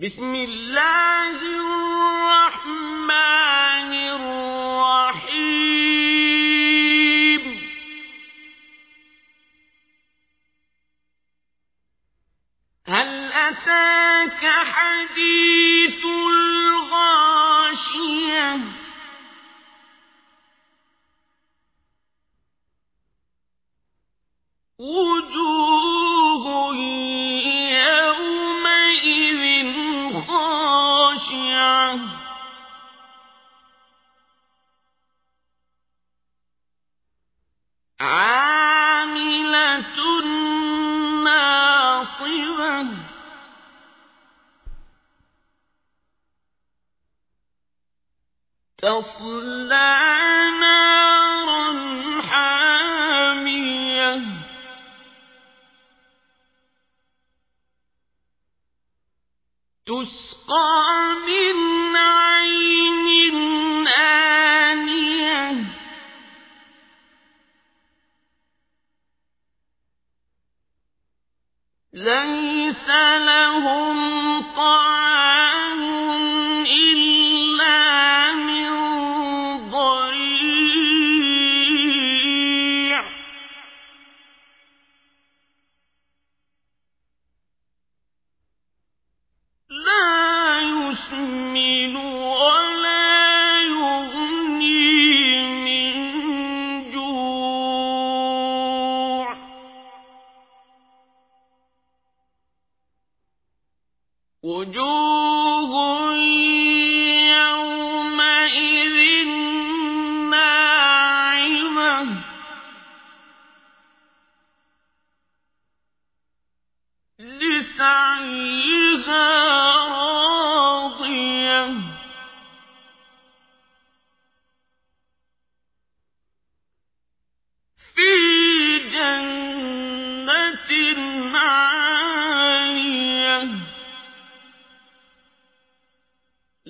بسم الله الرحمن الرحيم. هل أتاك حديث الغاشية؟ وجوه خاشعة عاملة ناصبة تصلى ليس لهم طعام وجوه يومئذ ناعمة. لسعيها راضية.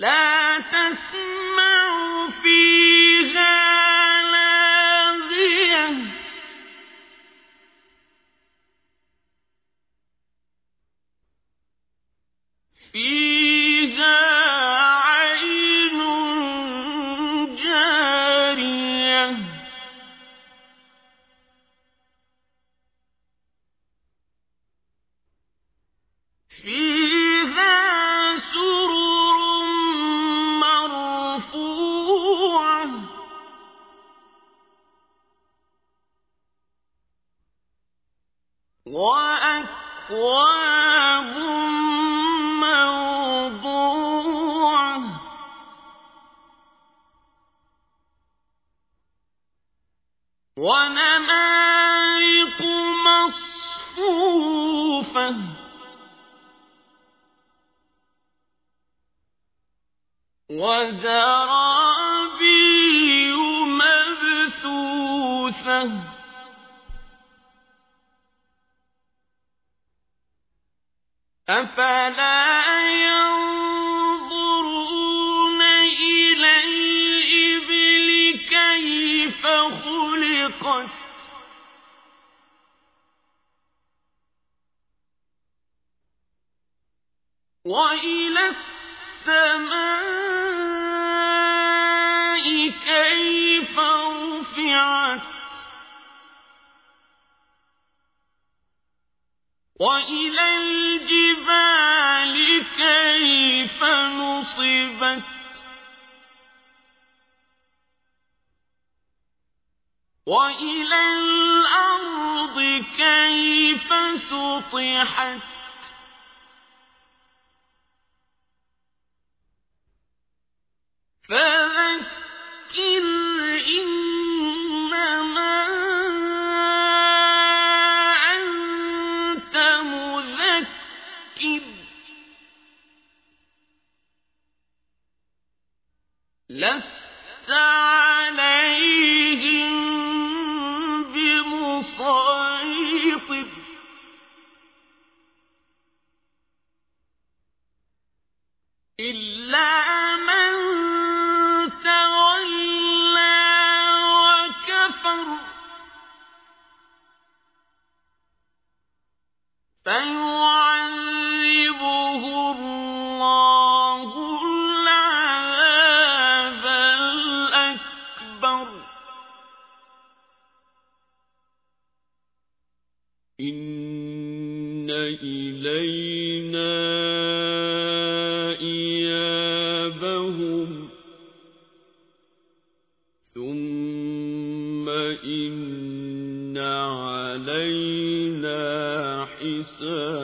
لا تسمع فيها لاغية. فيها وأكواب موضوعة. ونمارق مصفوفة. وزرابي مبثوثة. أفلا ينظرون إلى الإبل كيف خلقت؟ وإلى السماء كيف رفعت؟ وإلى الجبال كيف نصبت؟ وإلى الأرض كيف سطحت؟ فذكر لست عليهم بمسيطر. إلا من تولى وكفر فيعذبه إلينا إيابهم. ثم إن علينا حسابهم.